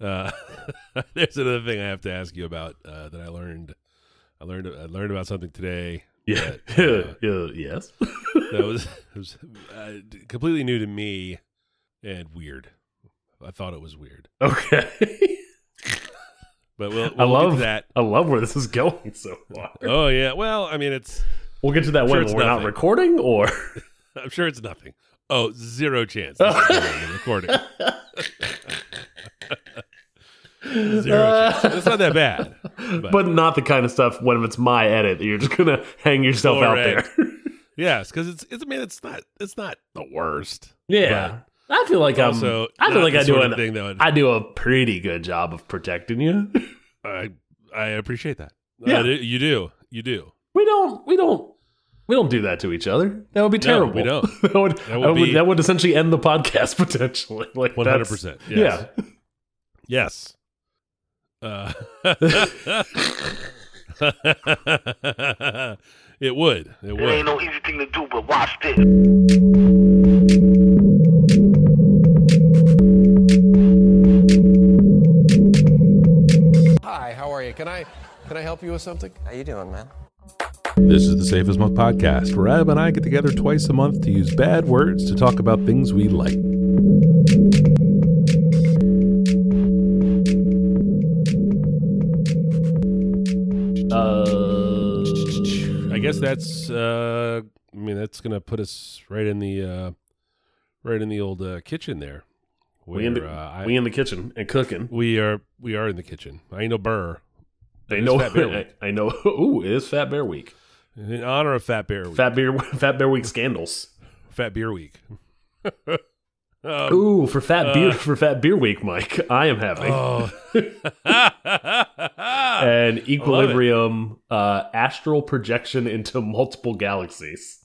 Uh, there's another thing I have to ask you about uh, that I learned. I learned I learned about something today. Yeah. that, uh. Yes. that was, was uh, completely new to me and weird. I thought it was weird, okay. but we'll, I we'll to love that. I love where this is going so far. Oh yeah, well, I mean, it's. We'll get to that Sure when it's we're not recording, or I'm sure it's nothing. Oh, zero chance. this is going on the recording. Zero chance. It's not that bad. but, not the kind of stuff when it's my edit that you're just gonna hang yourself out there. Yes, because it's, it's. I mean, it's not. It's not the worst. yeah, I feel like I'm. also, I feel like I do an, thing that would, I do a pretty good job of protecting you. I I appreciate that. Yeah. Uh, you do. You do. We don't. We don't. We don't do that to each other. That would be No, terrible. we don't. that would. That That would would, be- that would essentially end the podcast potentially. Like One hundred percent. Yeah. Yes. Uh, it would. It It would. ain't no easy thing to do, but watch this. Hi, how are you? Can I can I help you with something? How you doing, man? This is the Safe as Milk podcast, where Ab and I get together twice a month to use bad words to talk about things we like. That's. Uh, I mean, that's gonna put us right in the uh, right in the old uh, kitchen there. we in the uh, I- we in the kitchen and cooking. we are we are in the kitchen. I ain't no burr. Is know. Fat Bear Week. I, I know. Ooh, it is Fat Bear Week. In honor of Fat Bear Week. Fat Bear. Fat Bear Week scandals. Fat Beer Week. Um, Ooh, for Fat uh, Beer for Fat Beer Week, Mike. I am having oh. an equilibrium uh, astral projection into multiple galaxies.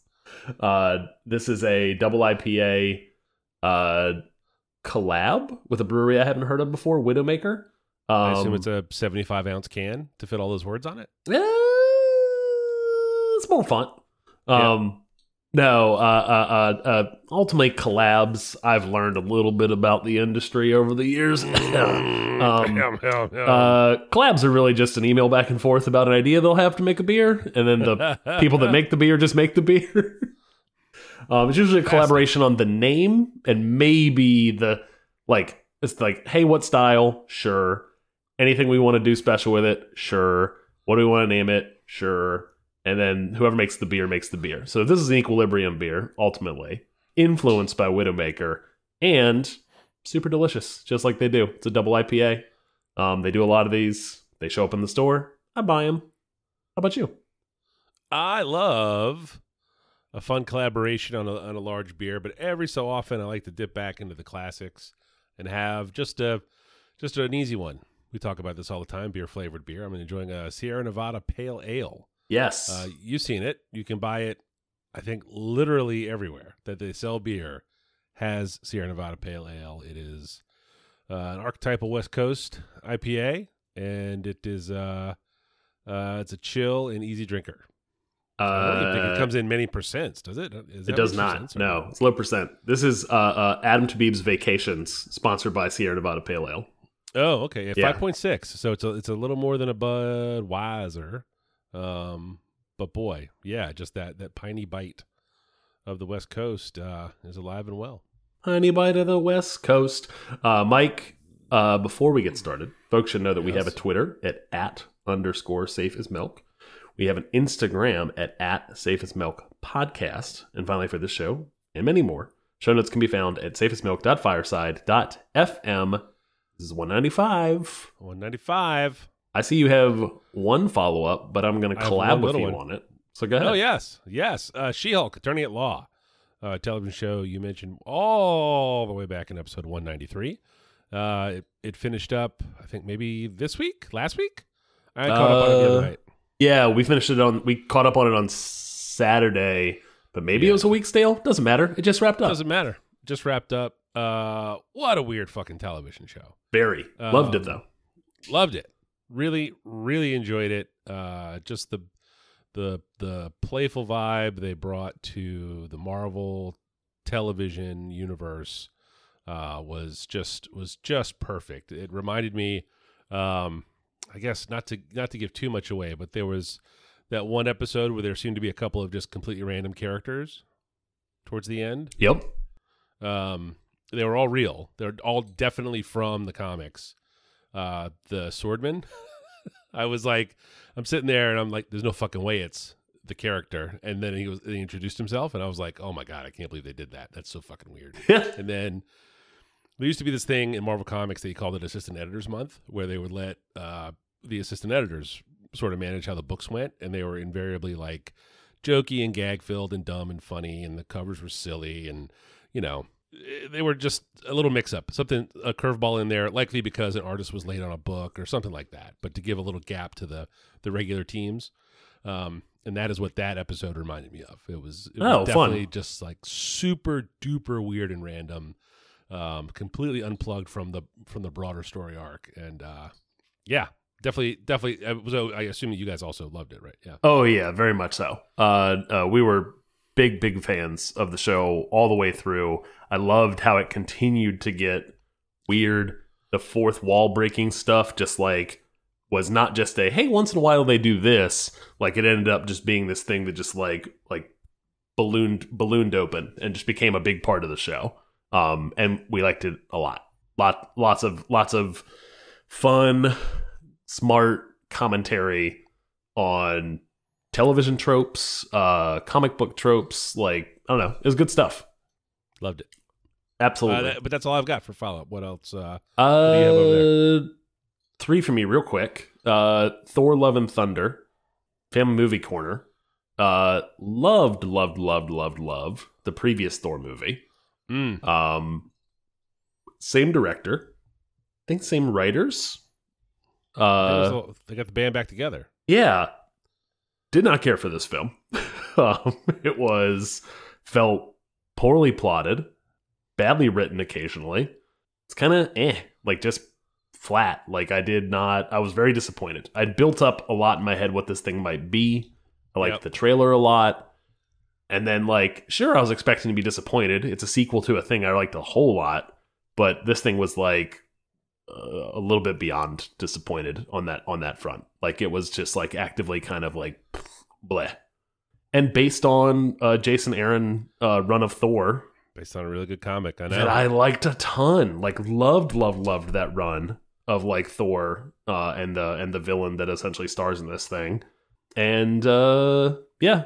Uh, this is a double IPA uh, collab with a brewery I haven't heard of before, Widowmaker. Um, I assume it's a 75 ounce can to fit all those words on it. eh, small font. Yeah. Um, no, uh, uh, uh, uh, ultimately collabs. I've learned a little bit about the industry over the years. um, yum, yum. uh, collabs are really just an email back and forth about an idea they'll have to make a beer, and then the people that make the beer just make the beer. um, it's usually a collaboration on the name and maybe the like. It's like, hey, what style? Sure. Anything we want to do special with it? Sure. What do we want to name it? Sure. And then whoever makes the beer makes the beer. So this is an equilibrium beer, ultimately influenced by Widowmaker and super delicious, just like they do. It's a double IPA. Um, they do a lot of these. They show up in the store. I buy them. How about you? I love a fun collaboration on a, on a large beer, but every so often I like to dip back into the classics and have just a just an easy one. We talk about this all the time, beer flavored beer. I'm enjoying a Sierra Nevada Pale Ale. Yes. Uh, you've seen it. You can buy it, I think, literally everywhere that they sell beer has Sierra Nevada Pale Ale. It is uh, an archetypal West Coast IPA, and it is uh, uh, it's a chill and easy drinker. I don't think it Uh, comes in many percents, does it? Is it does not. No, it's low percent. This is uh, uh, Adam Tabib's Vacations, sponsored by Sierra Nevada Pale Ale. Oh, okay. Yeah. Five point six. So it's a it's a little more than a Budweiser. Um, but boy, yeah, just that that piney bite of the West Coast uh, is alive and well. Honey bite of the West Coast. Uh, Mike, uh, before we get started, folks should know that we have a Twitter at at underscore safe as milk. We have an Instagram at at safe as milk podcast. And finally, for this show and many more, show notes can be found at safeasmilk.fireside.fm. This is 195. One ninety five. I see you have one follow up, but I'm going to collab with you one. on it. So go ahead. Oh yes, yes. Uh, She Hulk, Attorney at Law, uh, television show you mentioned all the way back in episode one ninety three. Uh, it, it finished up, I think maybe this week, last week. I caught up on it the Uh, other night. Yeah, we finished it on. We caught up on it on Saturday, but maybe it was a week stale. Doesn't matter. It just wrapped up. Doesn't matter. Just wrapped up. Uh, what a weird fucking television show. Very loved it Um, though. Loved it. Really, really enjoyed it. Uh, just the the the playful vibe they brought to the Marvel television universe uh, was just was just perfect. It reminded me, um, I guess not to not to give too much away, but there was that one episode where there seemed to be a couple of just completely random characters towards the end. Yep. Um, they were all real. They're all definitely from the comics. Uh, the swordman. I was like, I'm sitting there and I'm like, there's no fucking way it's the character. And then he was he introduced himself, and I was like, oh my god, I can't believe they did that. That's so fucking weird. and then there used to be this thing in Marvel Comics that they called it Assistant Editors Month, where they would let uh, the assistant editors sort of manage how the books went, and they were invariably like jokey and gag filled and dumb and funny, and the covers were silly, and you know they were just a little mix up, something a curveball in there, likely because an artist was late on a book or something like that. But to give a little gap to the the regular teams, um, and that is what that episode reminded me of. It was, it was Oh, fun. definitely just like super duper weird and random, um, completely unplugged from the from the broader story arc, and uh, yeah, definitely definitely. I was I assume you guys also loved it, right? Yeah. Oh yeah, very much so. Uh, uh, we were big, big fans of the show all the way through. I loved how it continued to get weird. The fourth wall breaking stuff just like was not just a hey, once in a while they do this. Like it ended up just being this thing that just like like ballooned ballooned open and just became a big part of the show. Um, and we liked it a lot. Lot lots of lots of fun, smart commentary on television tropes, uh, comic book tropes. Like I don't know, it was good stuff. Loved it. Absolutely. Uh, that- but that's all I've got for follow up. What else? Uh, Uh, do you have over three for me, real quick. Uh, Thor: Love and Thunder, Family Movie Corner. Uh, loved, loved, loved, loved, loved the previous Thor movie. mm, Um, same director, I think same writers. Uh, they got the band back together. yeah, did not care for this film. um, it was felt poorly plotted, badly written occasionally. It's kind of eh, like just flat. Like I did not. I was very disappointed. I'd built up a lot in my head what this thing might be. I liked Yep. the trailer a lot. And then, like, sure, I was expecting to be disappointed. It's a sequel to a thing I liked a whole lot, but this thing was like uh, a little bit beyond disappointed on that on that front. Like, it was just like actively kind of like bleh. And based on uh, Jason Aaron uh, run of Thor, Based on a really good comic. I know. that I liked a ton. Like loved, loved, loved that run of like Thor uh, and the and the villain that essentially stars in this thing. And uh, yeah,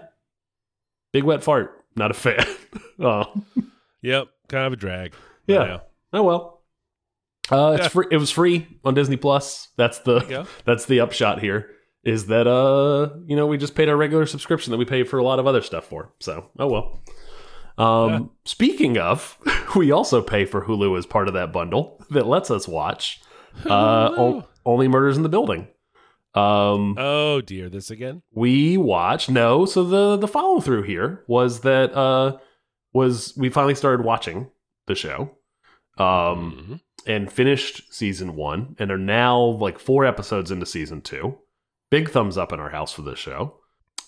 big wet fart. Not a fan. oh, Yep, kind of a drag. Yeah. Oh well. Uh, it's free. It was free on Disney Plus. That's the There you go. that's the upshot here. Is that uh you know we just paid our regular subscription that we pay for a lot of other stuff for. So oh well. Um, Yeah. Speaking of, we also pay for Hulu as part of that bundle that lets us watch uh, only murders in the building. Um, Oh dear, this again. we watched no. So the the follow through here was that uh was we finally started watching the show. Um, Mhm. And finished season one and are now like four episodes into season two. Big thumbs up in our house for this show.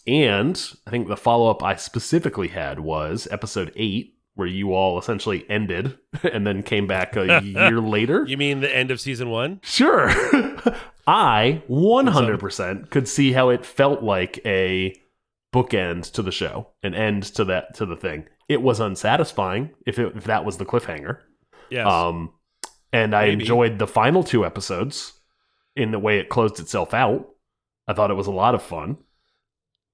And I think the follow up I specifically had was episode eight, where you all essentially ended and then came back a year later. You mean the end of season one? Sure. I 100% could see how it felt like a bookend to the show, an end to that to the thing. It was unsatisfying if it, if that was the cliffhanger. Yes. Um, and I enjoyed the final two episodes in the way it closed itself out. I thought it was a lot of fun.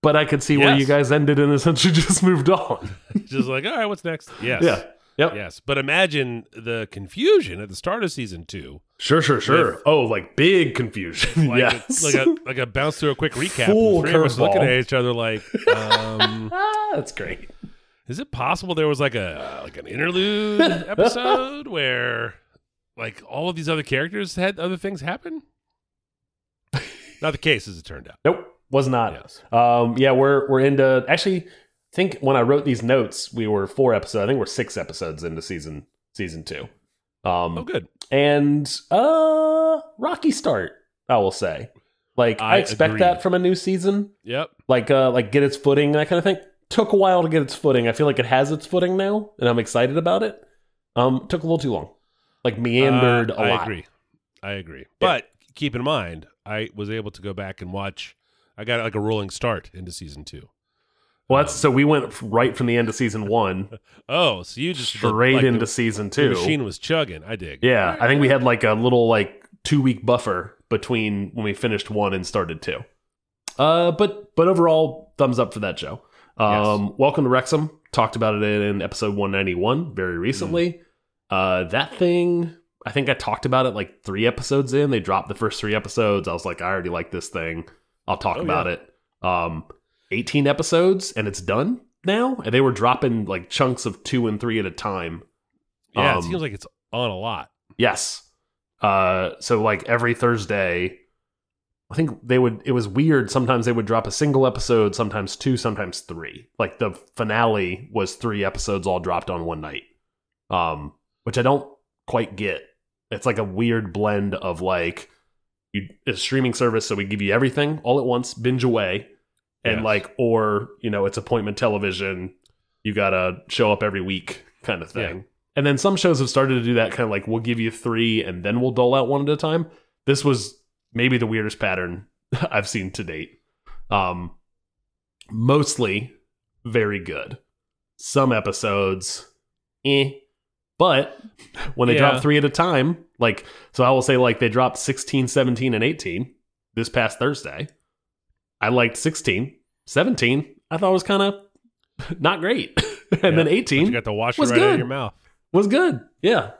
But I could see where you guys ended and essentially just moved on. Just like, all right, what's next? Yes. yeah. Yep. Yes. But imagine the confusion at the start of season two. Sure, sure, sure. With- oh, like big confusion. Like, yes. a, like a like a bounce through a quick recap. Full three of looking at each other like, um, ah, that's great. is it possible there was like a like an interlude episode where like all of these other characters had other things happen? Not the case, as it turned out. Nope, was not. Yes. Um, yeah, we're we're into actually. I think when I wrote these notes, we were four episodes. I think we're six episodes into season season two. Um, Oh, good. and uh, rocky start. I will say, like I, I expect agree. that from a new season. Yep. Like uh, like get its footing, that kind of thing. Took a while to get its footing. I feel like it has its footing now, and I'm excited about it. Um, took a little too long. Like meandered Uh, a lot. I agree. I agree. But keep in mind, I was able to go back and watch. I got like a rolling start into season two. Well, that's so we went right from the end of season one Oh, so you just straight like, into the, season the two. machine was chugging. I dig. Yeah, I think we had like a little like two week buffer between when we finished one and started two. Uh, but but overall, thumbs up for that show. Um, Welcome to Wrexham. Talked about it in episode one ninety one very recently. Uh, that thing, I think I talked about it like three episodes in. They dropped the first three episodes. I was like, I already like this thing. I'll talk Oh, about yeah. it. Um, eighteen episodes and it's done now. And they were dropping like chunks of two and three at a time. Yeah, Um, it seems like it's on a lot. Yes. Uh, so like every Thursday, I think they would. It was weird. Sometimes they would drop a single episode, sometimes two, sometimes three. Like the finale was three episodes all dropped on one night, um, which I don't quite get. It's like a weird blend of like you a streaming service, so we give you everything all at once, binge away, and Yes. like or you know it's appointment television. You gotta show up every week, kind of thing. Yeah. And then some shows have started to do that kind of like we'll give you three and then we'll dole out one at a time. This was maybe the weirdest pattern I've seen to date. Um, mostly very good. Some episodes, eh. But when they Yeah. drop three at a time, like, so I will say, like, they dropped 16, 17, and 18 this past Thursday. I liked 16. 17, I thought was kind of not great. and Yeah, then but 18 You got the washer was right out of good. your mouth. was good. Yeah.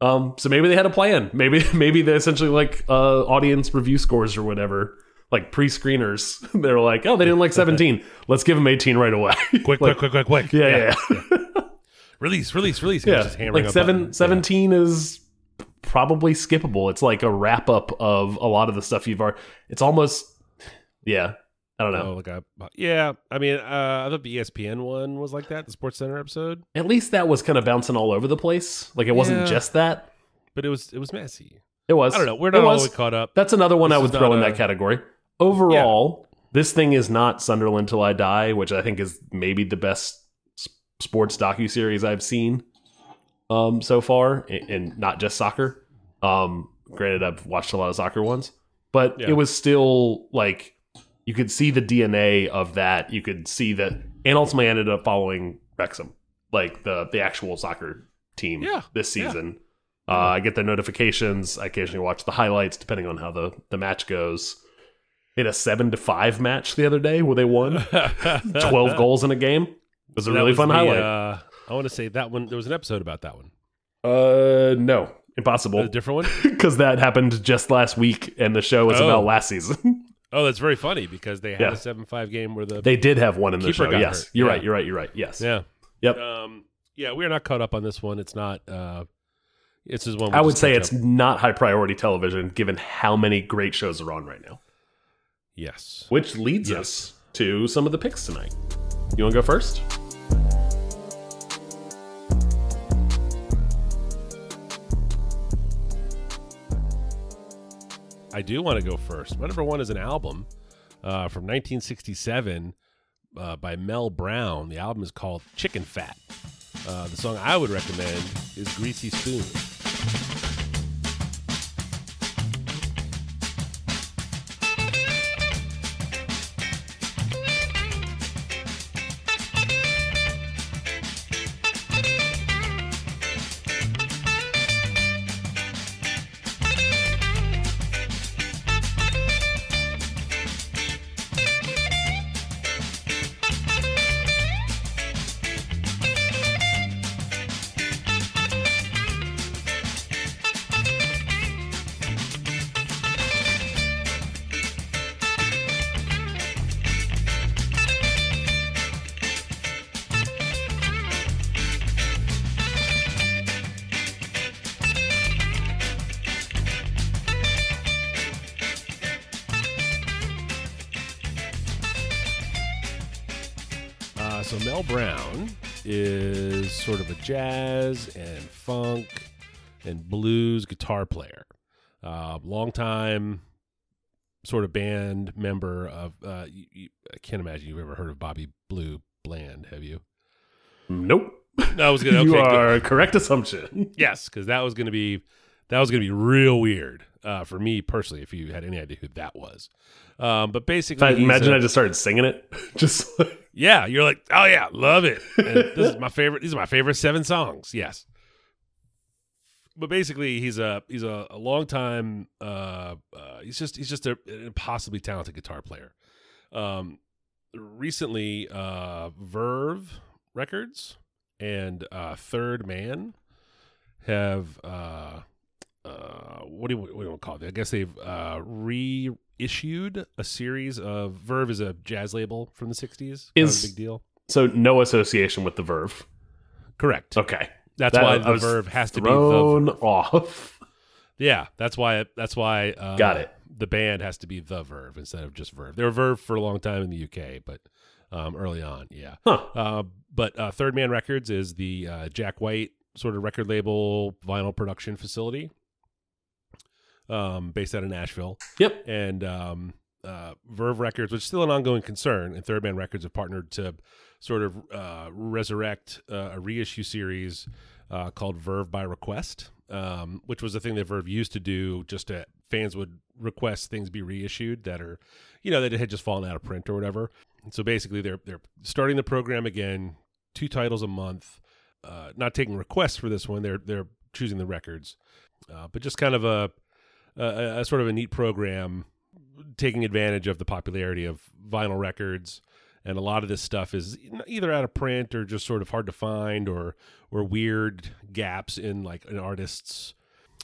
Um, so maybe they had a plan. Maybe maybe they essentially like uh, audience review scores or whatever, like pre-screeners. They're like, oh, they didn't like 17. Let's give them 18 right away. Quick, Like, quick, quick, quick, quick. Yeah, yeah, yeah. Release, release, release. He was yeah. just hammering Like a seven, button. 17 is probably skippable. It's like a wrap up of a lot of the stuff you've already. It's almost, yeah. I don't know. Oh, like a, yeah. I mean, uh, I thought the ESPN one was like that, the Sports Center episode, At least that was kind of bouncing all over the place. Like it wasn't Yeah. just that. but it was it was messy. It was. I don't know. We're not all the way caught up. That's another one This I would throw in a- that category. Overall, this thing is not Sunderland Till I Die, which I think is maybe the best s- sports docu series I've seen um, so far, and, and not just soccer. Um, granted, I've watched a lot of soccer ones, but Yeah. it was still like you could see the DNA of that. You could see that, and ultimately ended up following Wrexham, like the the actual soccer team Yeah, this yeah. season. Uh, I get the notifications. I occasionally watch the highlights, depending on how the, the match goes. In a seven to five match the other day, where they won twelve goals in a game, was a really was fun the, highlight. Uh, I want to say that one. There was an episode about that one. Uh, no, impossible. A different one. because that happened just last week, and the show was Oh. about last season. Oh, that's very funny because they had Yeah. a seven-five game where the they did have one in the show. Yes, hurt. you're Yeah. right. You're right. You're right. Yes. yeah Yep. um yeah we are not caught up on this one. It's not. uh It's just one. I would say it's up. not high priority television, given how many great shows are on right now. yes. Which leads Yes. us to some of the picks tonight. You want to go first? I do want to go first. My number one is an album uh, from 1967 uh, by Mel Brown. The album is called Chicken Fat. Uh, the song I would recommend is Greasy Spoon. Uh, so Mel Brown is sort of a jazz and funk and blues guitar player. Uh, longtime sort of band member of. Uh, you, you, I can't imagine you've ever heard of Bobby Blue Bland, have you? Nope. That was gonna. Okay, you good. are correct assumption. Yes, because that was gonna be that was gonna be real weird uh, for me personally. If you had any idea who that was, um, but basically, I imagine a- I just started singing it. just like, yeah, you're like, oh yeah, love it. And this is my favorite. These are my favorite seven songs. Yes, but basically, he's a he's a, a long time. Uh, uh, he's just he's just a, an impossibly talented guitar player. Um, recently, uh, Verve Records and uh, Third Man have uh, uh, what do you what do you call it? I guess they've uh, reissued a series of Verve is a jazz label from the '60s. Kind Is- a big deal. so no association with the Verve. Correct. Okay, That's That- why the Verve has to be the thrown off. Yeah, that's why. That's why. Uh, Got it. The band has to be the Verve instead of just Verve. They were Verve for a long time in the UK, but um, early on, yeah. Huh. Uh, but uh, Third Man Records is the uh, Jack White sort of record label vinyl production facility, um, based out of Nashville. Yep. And um, uh, Verve Records, which is still an ongoing concern, and Third Man Records have partnered to sort of uh, resurrect uh, a reissue series uh, called Verve by Request, um, which was a thing that Verve used to do. Just to, fans would request things be reissued that are, you know, that had just fallen out of print or whatever. And so basically, they're they're starting the program again, two titles a month. Uh, not taking requests for this one. They're they're choosing the records, uh, but just kind of a, a a sort of a neat program, taking advantage of the popularity of vinyl records. And a lot of this stuff is either out of print or just sort of hard to find or or weird gaps in like an artist's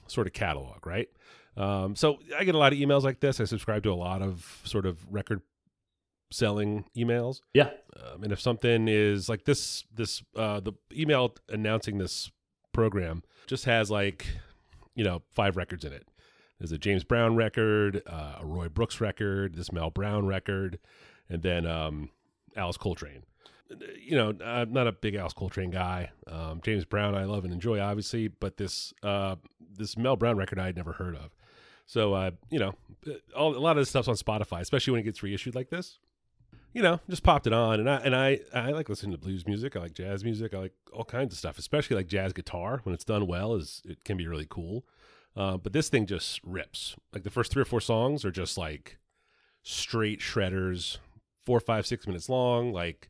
sort of catalog right? Um, so i get a lot of emails like this. I subscribe to a lot of sort of record selling emails. Yeah. um, and if something is like this this uh, the email announcing this program just has like you know five records in it there's a james brown record uh, a roy brooks record this mel brown record and then um, alice coltrane you know i'm not a big alice coltrane guy um, james brown i love and enjoy obviously but this uh, this mel brown record i had never heard of so uh, you know all, a lot of this stuff's on spotify especially when it gets reissued like this you know, just popped it on, and I and I I like listening to blues music. I like jazz music. I like all kinds of stuff, especially like jazz guitar when it's done well. is It can be really cool. Uh, but this thing just rips. Like the first three or four songs are just like straight shredders, four, five, six minutes long. Like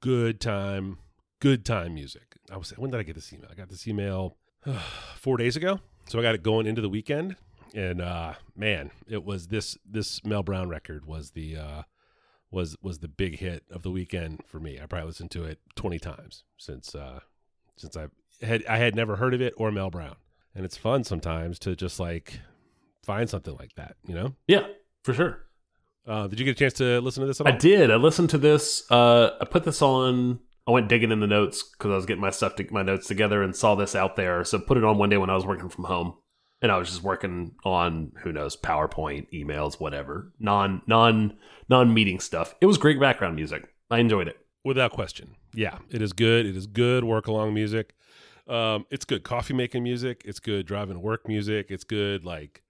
good time, good time music. I was when did I get this email? I got this email four days ago, so I got it going into the weekend. And uh, man, it was this this Mel Brown record was the uh, was was the big hit of the weekend for me. I probably listened to it twenty times since uh, since I had I had never heard of it or Mel Brown, and it's fun sometimes to just like find something like that. You know, Yeah, for sure. uh, did you get a chance to listen to this at I did. I listened to this. Uh, I put this on. I went digging in the notes because I was getting my stuff, to, my notes together, and saw this out there. So put it on one day when I was working from home, and I was just working on who knows PowerPoint, emails, whatever, non non non meeting stuff. It was great background music. I enjoyed it. Without question. Yeah, it is good. It is good work along music. Um, it's good coffee making music. It's good driving to work music. It's good like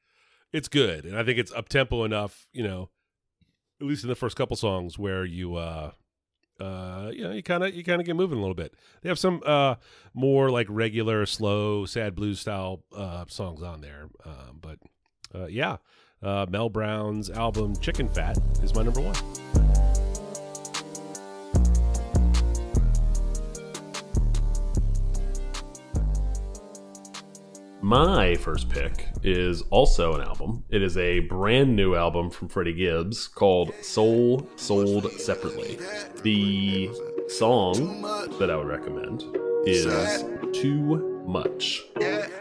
it's good. And I think it's up tempo enough, you know, at least in the first couple songs where you uh uh you know, you kind of you kind of get moving a little bit. They have some uh more like regular slow sad blues style uh songs on there. Um but uh yeah. Uh Mel Brown's album Chicken Fat is my number 1. My first pick is also an album. It is a brand new album from Freddie Gibbs called Soul Sold Separately. The song that I would recommend is Too Much.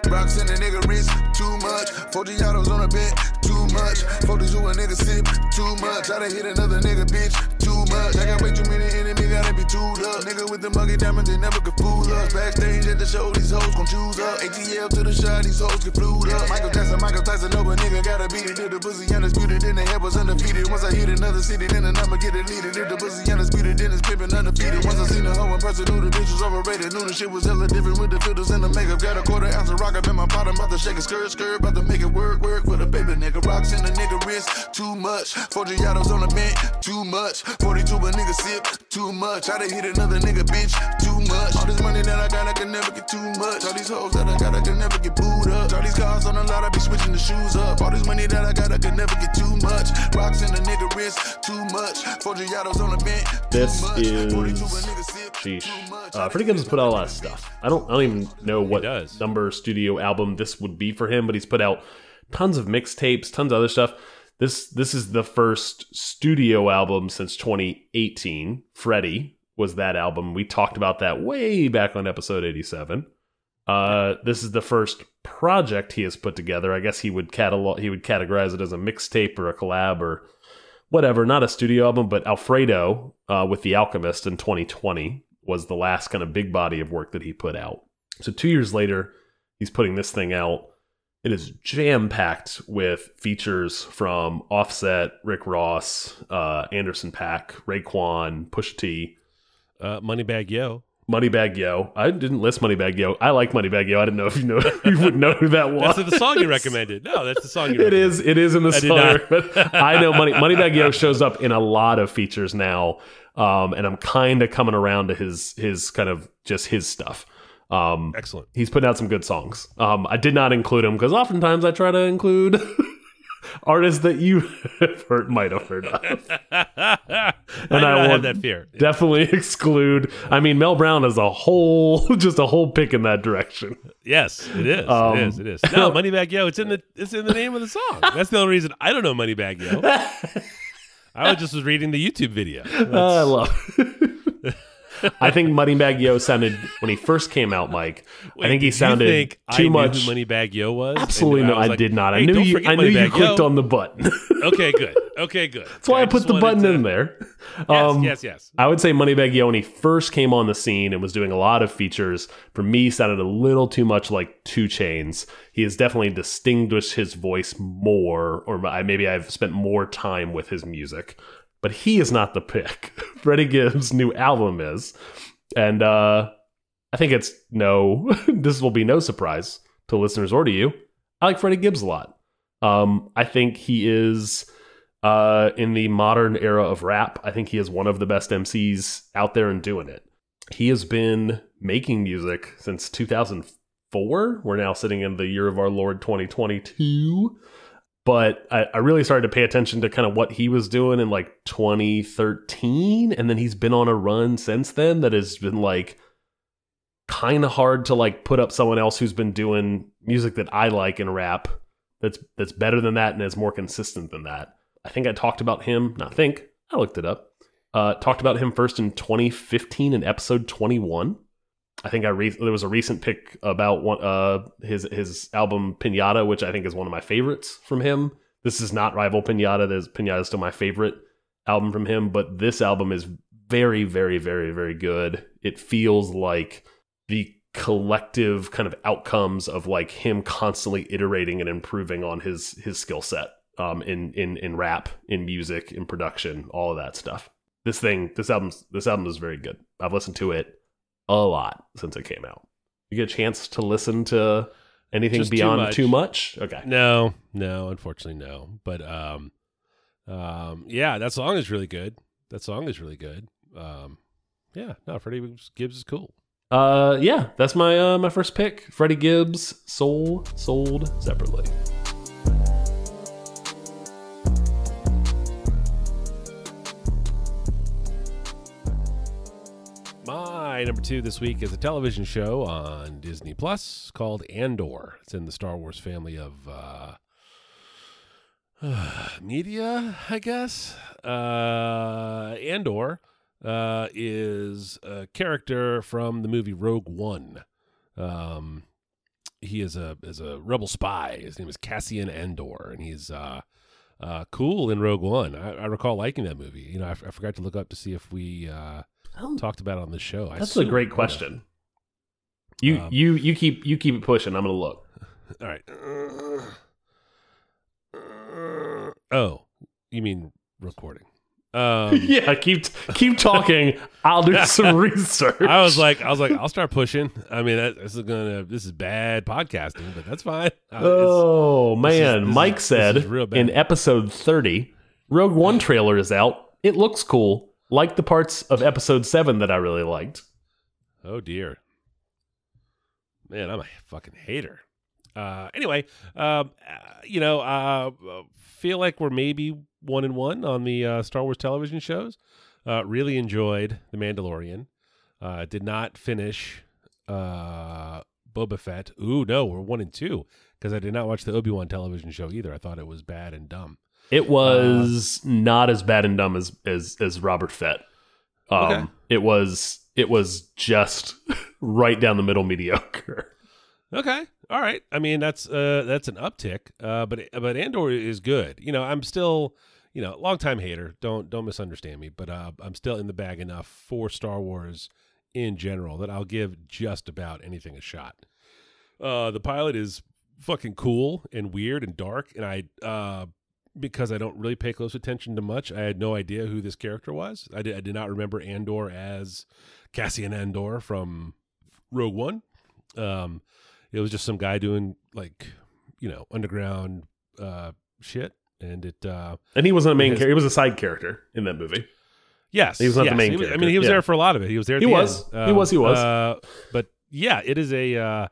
Rocks in a nigga wrist, too much. 40 autos on a bed, too much. 40 to a nigga sip, too much. I done hit another nigga, bitch, too much. I got way too many enemies, gotta be too up. Nigga with the muggy diamonds, they never could fool us. Backstage at the show, these hoes gon' choose up. ATL to the shot, these hoes get flued up. Michael Jackson, Michael Tyson, no, but nigga gotta beat it. If the pussy undisputed, then the head was undefeated. Once I hit another city, then the number get deleted. If the pussy undisputed, then it's pimpin' undefeated. Once I seen the hoe in person, knew the bitch was overrated. Knew the shit was hella different with the filters and the makeup. Got a quarter ounce of rock up in my bottom, about to shake a skirt, skirt, about to make it work, work for the baby nigga. Rocks in the nigga wrist, too much. 40 autos on the bench, too much. 42 a nigga sip, too much. I done hit another nigga bitch, too much. All this money that I got, I can never get too much. All these hoes that I got, I can never get booed up. All these cars on the lot, I be switching the shoes up. All this money that I got, I can never get too much. Rocks in the nigga wrist, too much. 40 autos on the bench, too This much. is 42 a nigga sip, Sheesh. Uh, Freddie Gibbs has put out a lot of stuff. I don't, I don't even know what does. number studio album this would be for him, but he's put out tons of mixtapes, tons of other stuff. This this is the first studio album since 2018. Freddie was that album. We talked about that way back on episode 87. Uh, this is the first project he has put together. I guess he would catalog he would categorize it as a mixtape or a collab or whatever, not a studio album, but Alfredo uh, with The Alchemist in 2020 was the last kind of big body of work that he put out. So two years later, he's putting this thing out. It is jam packed with features from Offset, Rick Ross, uh, Anderson .Paak, Raekwon, Pusha T, Uh, Moneybag Yo. Moneybag Yo. I didn't list Moneybag Yo. I like Moneybag Yo. I didn't know if you know you would know who that was. That's the song you recommended. No, that's the song you It is. It is in the I song. I know Money Moneybag Yo shows up in a lot of features now, um, and I'm kind of coming around to his his kind of just his stuff. Um, Excellent. he's putting out some good songs. Um, I did not include him because oftentimes I try to include artists that you have heard, might have heard of. and I, I have that fear. Definitely exclude. I mean, Mel Brown is a whole, just a whole pick in that direction. Yes, it is. Um, it is. It is. No, Moneybag Yo. It's in the. It's in the name of the song. That's the only reason I don't know Moneybag Yo. I was just was reading the YouTube video. I love. I think Moneybag Yo sounded when he first came out, Mike. I think he sounded think too I much. who Moneybag Yo was. Absolutely no, I like, did not. I knew you. I knew you clicked Yo. on the button. Okay, good. Okay, good. That's why I put the button in there. Um, yes, yes. I would say Moneybag Yo when he first came on the scene and was doing a lot of features, for me sounded a little too much like 2 Chainz. He has definitely distinguished his voice more, or maybe I've spent more time with his music. But he is not the pick. Freddie Gibbs' new album is. And uh, I think it's no, this will be no surprise to listeners or to you. I like Freddie Gibbs a lot. Um, I think he is uh, in the modern era of rap. I think he is one of the best MCs out there and doing it. He has been making music since 2004. We're now sitting in the year of our Lord 2022. But I, I really started to pay attention to kind of what he was doing in like 2013. And then he's been on a run since then that has been like kind of hard to like put up someone else who's been doing music that I like in rap that's that's better than that and is more consistent than that. I think I talked about him. Not think. I looked it up. Uh, talked about him first in 2015 in episode 21. I think I re- there was a recent pick about one uh his his album Pinata, which I think is one of my favorites from him. This is not rival Pinata. There's Pinata is still my favorite album from him, but this album is very, very, very, very good. It feels like the collective kind of outcomes of like him constantly iterating and improving on his his skill set um in in in rap in music in production all of that stuff this thing this album this album is very good i've listened to it a lot since it came out you get a chance to listen to anything Just too beyond much. too much okay No, no, unfortunately, no. But um, um, yeah, that song is really good. That song is really good. Um, yeah, no, Freddie Gibbs is cool. uh yeah that's my uh my first pick freddie gibbs soul sold separately My number two this week is a television show on Disney Plus called Andor. It's in the Star Wars family of uh, media, I guess. Uh, Andor uh, is a character from the movie Rogue One. Um, he is a is a rebel spy. His name is Cassian Andor, and he's uh, uh, cool in Rogue One. I, I recall liking that movie. You know, I, f- I forgot to look up to see if we. Uh, talked about on the show. I that's a assume great we would've. question you Um, you you keep you keep it pushing i'm gonna look All right. Oh, you mean recording? Um, yeah, keep keep talking. I'll do some research. I was like, I was like, I'll start pushing. I mean, that, this is gonna, this is bad podcasting, but that's fine. Uh, it's- Oh man, this is- Mike this is said real bad. in episode 30, Rogue One trailer is out. It looks cool, like the parts of episode 7 that I really liked. oh dear, man, I'm a fucking hater. Uh, anyway, um, uh, you know, uh, feel like we're maybe one and one on the uh, Star Wars television shows. Uh, really enjoyed The Mandalorian. Uh, did not finish uh, Boba Fett. Ooh, no, we're one and two because I did not watch the Obi Wan television show either. I thought it was bad and dumb. It was not as bad and dumb as as, as Robert Fett. Um, Okay. It was it was just right down the middle mediocre. Okay, all right. I mean, that's uh, that's an uptick. Uh, but but Andor is good. You know, I'm still you know long time hater. Don't don't misunderstand me. But uh, I'm still in the bag enough for Star Wars in general that I'll give just about anything a shot. Uh, the pilot is fucking cool and weird and dark, and I uh, because I don't really pay close attention to much, I had no idea who this character was. I did, I did not remember Andor as Cassian Andor from Rogue One. Um, it was just some guy doing like you know underground uh, shit, and it. Uh, And he wasn't a main character. He was a side character in that movie. Yes, He was not the main was- I mean, he was yeah. there for a lot of it. He was there. At He the was. end. He was, he was. Uh, but yeah, it is a.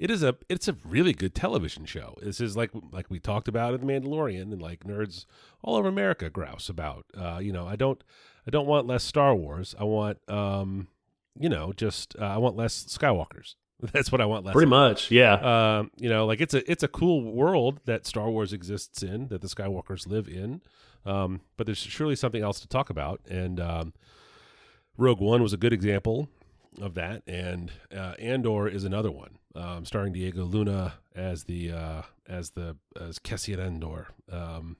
Uh, it is a. It's a really good television show. This is like like we talked about in the Mandalorian, and like nerds all over America grouse about. Uh, you know, I don't. I don't want less Star Wars. I want. Um, you know, just uh, I want less Skywalkers. That's what I want less. Pretty much, yeah. Um, you know, like it's a it's a cool world that Star Wars exists in, that the Skywalkers live in. Um, but there's surely something else to talk about, and um, Rogue One was a good example of that, and uh, Andor is another one, um, starring Diego Luna as the uh, as the as Cassian Andor. Um,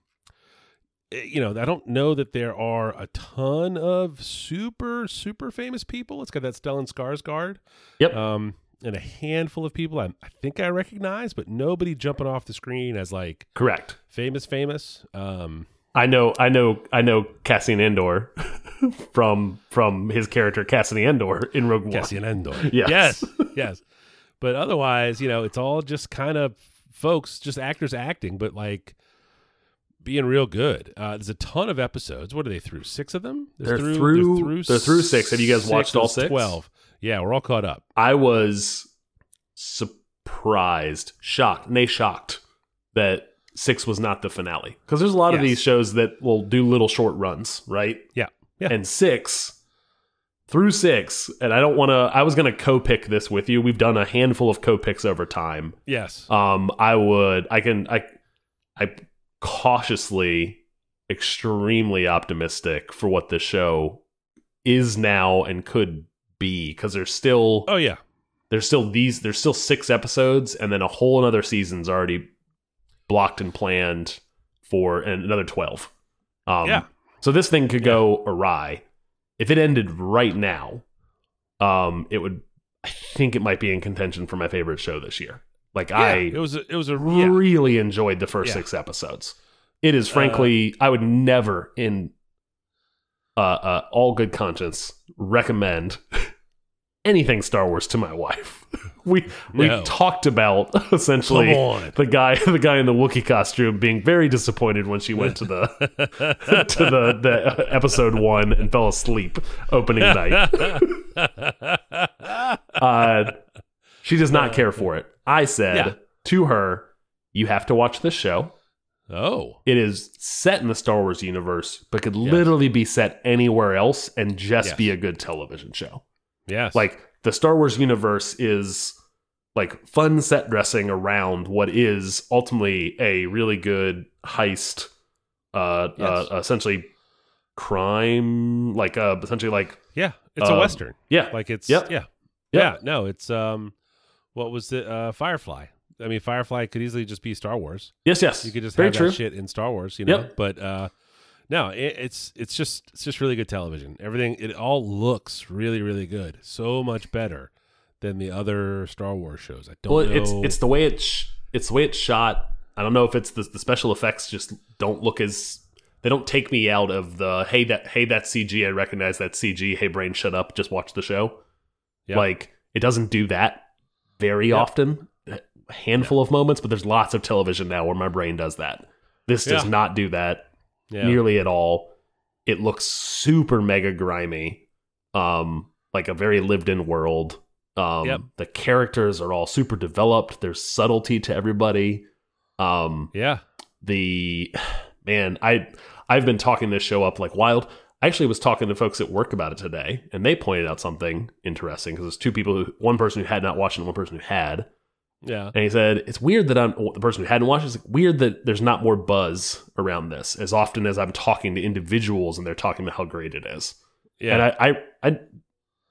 eh, you know, I don't know that there are a ton of super super famous people. It's got that Stellan Skarsgård Yep. um, and a handful of people I, I think I recognize, but nobody jumping off the screen as like Correct. famous, famous. Um, I know, I know, I know Cassian Andor from from his character Cassian Andor in Rogue One. Cassian Endor. Yes. yes, yes. But otherwise, you know, it's all just kind of folks, just actors acting, but like being real good. Uh, there's a ton of episodes. What are they through? Six of them? They're through- they're through six. Have you guys watched all six? Twelve. Yeah, we're all caught up. I was surprised, shocked, nay, shocked that six was not the finale because there's a lot of these shows that will do little short runs, right? Yeah, yeah. And six through six, and I don't want to. I was going to co-pick this with you. We've done a handful of co-picks over time. Yes. Um, I would. I can. I. I cautiously, extremely optimistic for what this show is now and could be because there's still oh yeah. there's still these there's still six episodes and then a whole another season's already blocked and planned for and another 12 um Yeah. so this thing could go awry if it ended right now um it would i think it might be in contention for my favorite show this year like Yeah, i it was a, it was a yeah. really enjoyed the first Yeah. six episodes it is frankly i would never in uh, uh all good conscience recommend anything star wars to my wife we we No. talked about essentially the guy the guy in the Wookiee costume being very disappointed when she went to the to the, the episode one and fell asleep opening night uh, she does not care for it i said Yeah. to her you have to watch this show oh. it is set in the Star Wars universe, but could literally be set anywhere else and just Yes. be a good television show. Yes. Like the Star Wars universe is like fun set dressing around what is ultimately a really good heist, uh, Yes. uh essentially crime, like uh, essentially like yeah, it's a um, western. yeah, Like it's Yep. yeah. Yep. Yeah, no, it's um what was it? Uh Firefly. I mean Firefly could easily just be Star Wars. yes, yes, You could just very have true. that shit in Star Wars, you know. Yep. But uh no, it, it's it's just it's just really good television. Everything it all looks really really good. So much better than the other Star Wars shows. I don't Well, know. it's it's the way it's sh- it's the way it's shot. I don't know if it's the, the special effects just don't look as they don't take me out of the hey that hey that CG I recognize that CG hey brain shut up just watch the show Yep. like it doesn't do that very Yep. often a handful of moments but there's lots of television now where my brain does that this does Yeah. not do that Yeah. nearly at all it looks super mega grimy um like a very lived in world um Yep. the characters are all super developed there's subtlety to everybody um yeah. the man i i've been talking this show up like wild i actually was talking to folks at work about it today and they pointed out something interesting because there's two people who one person who had not watched and one person who had Yeah. and he said it's weird that i'm the person who hadn't watched it, it's weird that there's not more buzz around this as often as i'm talking to individuals and they're talking about how great it is Yeah. and I, I i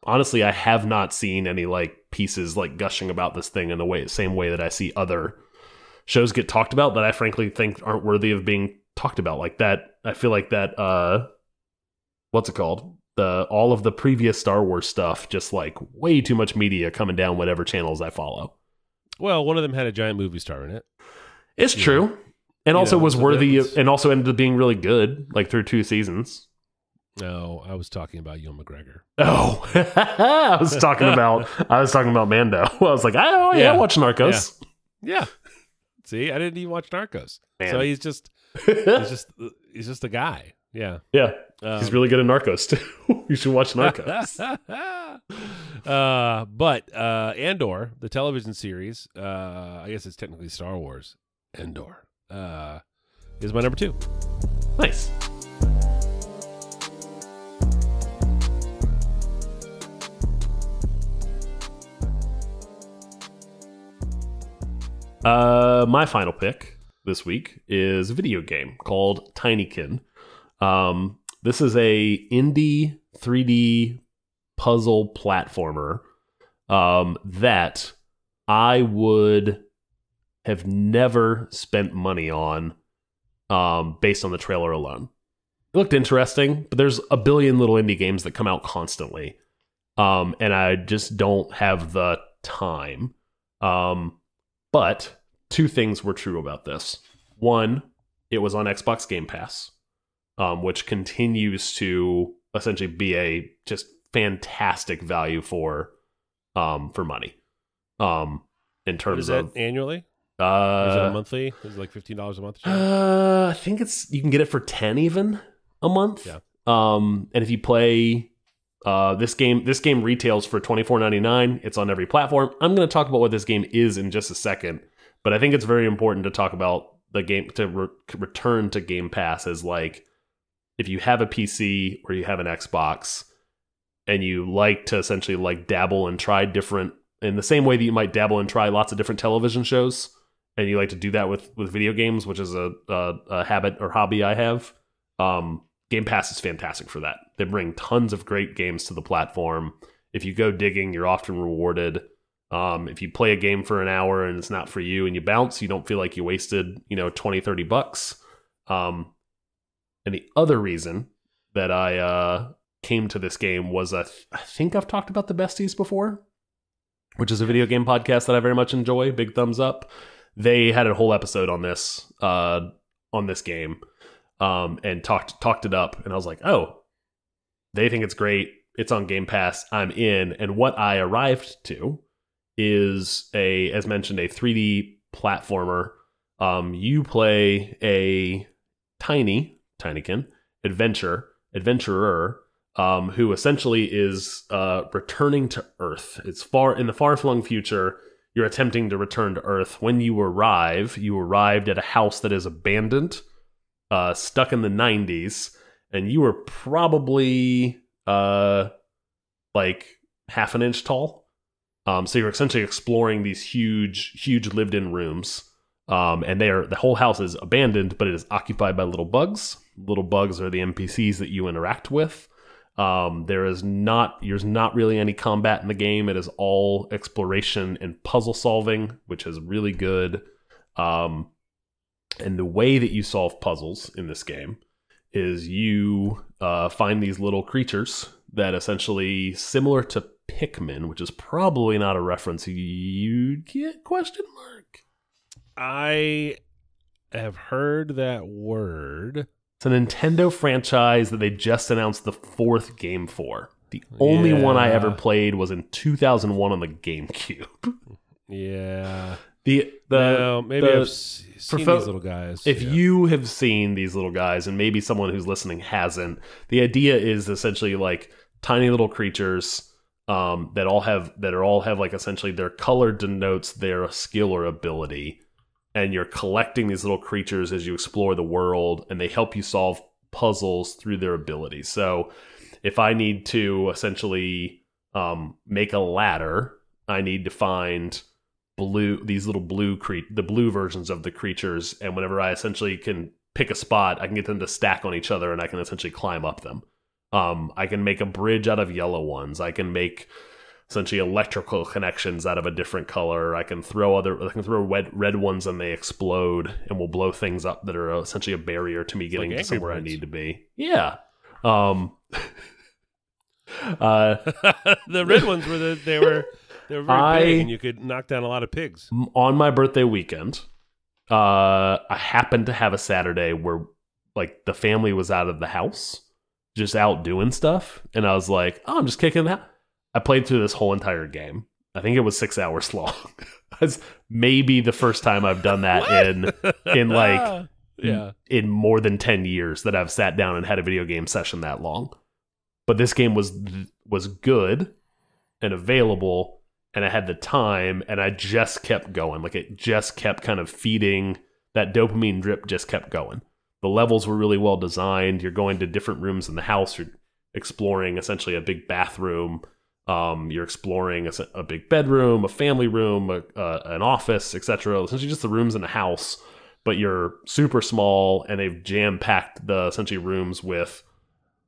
honestly i have not seen any like pieces like gushing about this thing in the way same way that i see other shows get talked about that i frankly think aren't worthy of being talked about like that i feel like that uh what's it called the all of the previous star wars stuff just like way too much media coming down whatever channels i follow well, one of them had a giant movie star in it. it's Yeah. true and You also know, was worthy of, and also ended up being really good like through two seasons No, I was talking about Ewan McGregor. Oh, I was talking about I was talking about Mando. I was like, oh yeah, Yeah. I watch Narcos. Yeah. See, I didn't even watch Narcos. Man. So he's just he's just he's just a guy. Yeah. yeah, Um, he's really good at Narcos too. you should watch Narcos. uh, but uh, Andor, the television series, uh, I guess it's technically Star Wars. Andor uh, is my number two. nice. Uh, my final pick this week is a video game called Tinykin. Um, this is a indie 3D puzzle platformer um, that I would have never spent money on um, based on the trailer alone. It looked interesting, but there's a billion little indie games that come out constantly. Um, and I just don't have the time. Um, but two things were true about this. One, it was on Xbox Game Pass, um, which continues to essentially be a just fantastic value for um, for money. Um, in terms of annually? uh, Is it a monthly? Is it like fifteen dollars a month? or uh, I think it's you can get it for ten even a month. Yeah. Um, and if you play uh this game, this game retails for twenty four ninety nine. It's on every platform. I'm going to talk about what this game is in just a second, but I think it's very important to talk about the game to re- return to Game Pass as like if you have a PC or you have an Xbox and you like to essentially like dabble and try different in the same way that you might dabble and try lots of different television shows and you like to do that with with video games which is a, a, a habit or hobby i have um, game pass is fantastic for that. They bring tons of great games to the platform. If you go digging you're often rewarded. Um, if you play a game for an hour and it's not for you and you bounce you don't feel like you wasted you know 20 30 bucks. Um, and the other reason that i uh, came to this game was I, th- I think i've talked about the besties before which is a video game podcast that i very much enjoy big thumbs up they had a whole episode on this uh on this game um and talked talked it up and I was like, "Oh, they think it's great. It's on Game Pass. I'm in." And what I arrived to is a as mentioned a 3D platformer. Um you play a tiny tinykin adventure adventurer um, who essentially is uh, returning to Earth. It's far in the far flung future. You're attempting to return to Earth. When you arrive, you arrived at a house that is abandoned, uh, stuck in the 90s, and you were probably uh, like half an inch tall. Um, so you're essentially exploring these huge, huge lived-in rooms. Um, and they are the whole house is abandoned, but it is occupied by little bugs. Little bugs are the NPCs that you interact with. Um, there is not there's not really any combat in the game. It is all exploration and puzzle solving, which is really good. Um, and the way that you solve puzzles in this game is you uh, find these little creatures that essentially similar to Pikmin, which is probably not a reference you'd get question mark. I have heard that word. It's a Nintendo franchise that they just announced the fourth game for. The only one I ever played was in 2001 on the GameCube. Yeah. The the well, maybe the- I've seen these little guys. if yeah. you have seen these little guys and maybe someone who's listening hasn't the idea is essentially like tiny little creatures um, that all have that are all have like essentially their color denotes their skill or ability and you're collecting these little creatures as you explore the world and they help you solve puzzles through their abilities. So if i need to essentially um, make a ladder i need to find blue these little blue cre- the blue versions of the creatures and whenever i essentially can pick a spot i can get them to stack on each other and i can essentially climb up them. Um, i can make a bridge out of yellow ones. I can make essentially electrical connections out of a different color i can throw other i can throw red, red ones and they explode and will blow things up that are essentially a barrier to me getting like to somewhere i need to be yeah um uh the red ones were the they were they were very I- big and you could knock down a lot of pigs. On my birthday weekend, uh, I happened to have a Saturday where like the family was out of the house, just out doing stuff, and I was like, "Oh, I'm just kicking that." I played through this whole entire game. I think it was six hours long. That's maybe the first time I've done that in in like yeah. in more than 10 years that I've sat down and had a video game session that long. But this game was was good and available and I had the time and I just kept going. Like it just kept kind of feeding that dopamine drip just kept going. The levels were really well designed. You're going to different rooms in the house. You're exploring essentially a big bathroom. Um, you're exploring a, a big bedroom, a family room, a, uh, an office, etc. Essentially, just the rooms in the house but you're super small and they've jam packed the essentially rooms with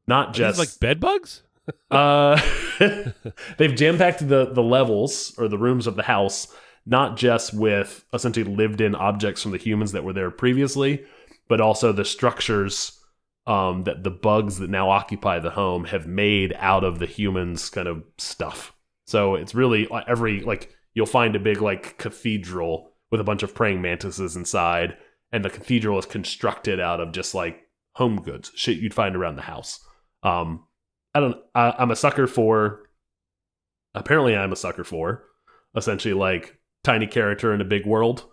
not Are just like bed bugs? uh they've jam packed the the levels or the rooms of the house not just with essentially lived in objects from the humans that were there previously but also the structures um that the bugs that now occupy the home have made out of the humans kind of stuff so it's really every like you'll find a big like cathedral with a bunch of praying mantises inside and the cathedral is constructed out of just like home goods shit you'd find around the house um I don't. I, I'm a sucker for. Apparently, I'm a sucker for essentially like tiny character in a big world.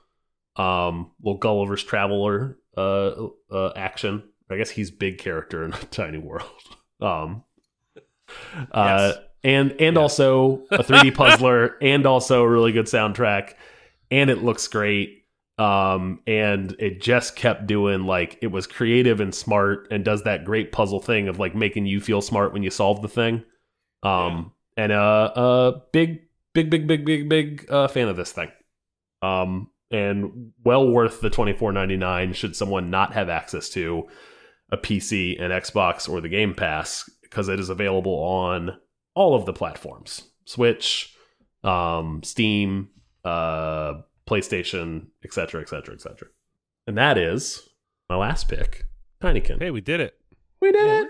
Um, little Gulliver's Traveler uh, uh action. I guess he's big character in a tiny world. Um, uh, and and also a 3D puzzler, and also a really good soundtrack, and it looks great. Um, and it just kept doing like it was creative and smart, and does that great puzzle thing of like making you feel smart when you solve the thing. Um, and uh, uh, big, big, big, big, big, big uh, fan of this thing. Um, and well worth the twenty four ninety nine. Should someone not have access to a PC, an Xbox, or the Game Pass, because it is available on all of the platforms: Switch, um, Steam, uh, PlayStation, etc., etc., etc. And that is my last pick, Tinykin. Hey, we did it. we did it.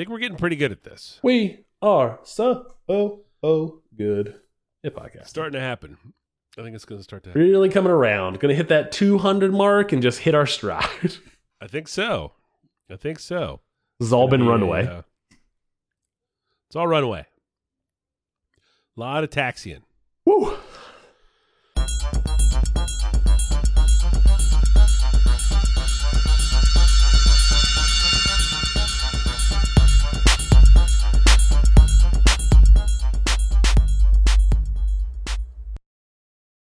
Think we're getting pretty good at this. We are so oh oh good at podcast. Starting to happen. I think it's going to start to happen. Really coming around. Going to hit that 200 mark and just hit our stride. I think so. I think so. This has all been runaway. uh, it's all runaway. A lot of taxiing. Woo.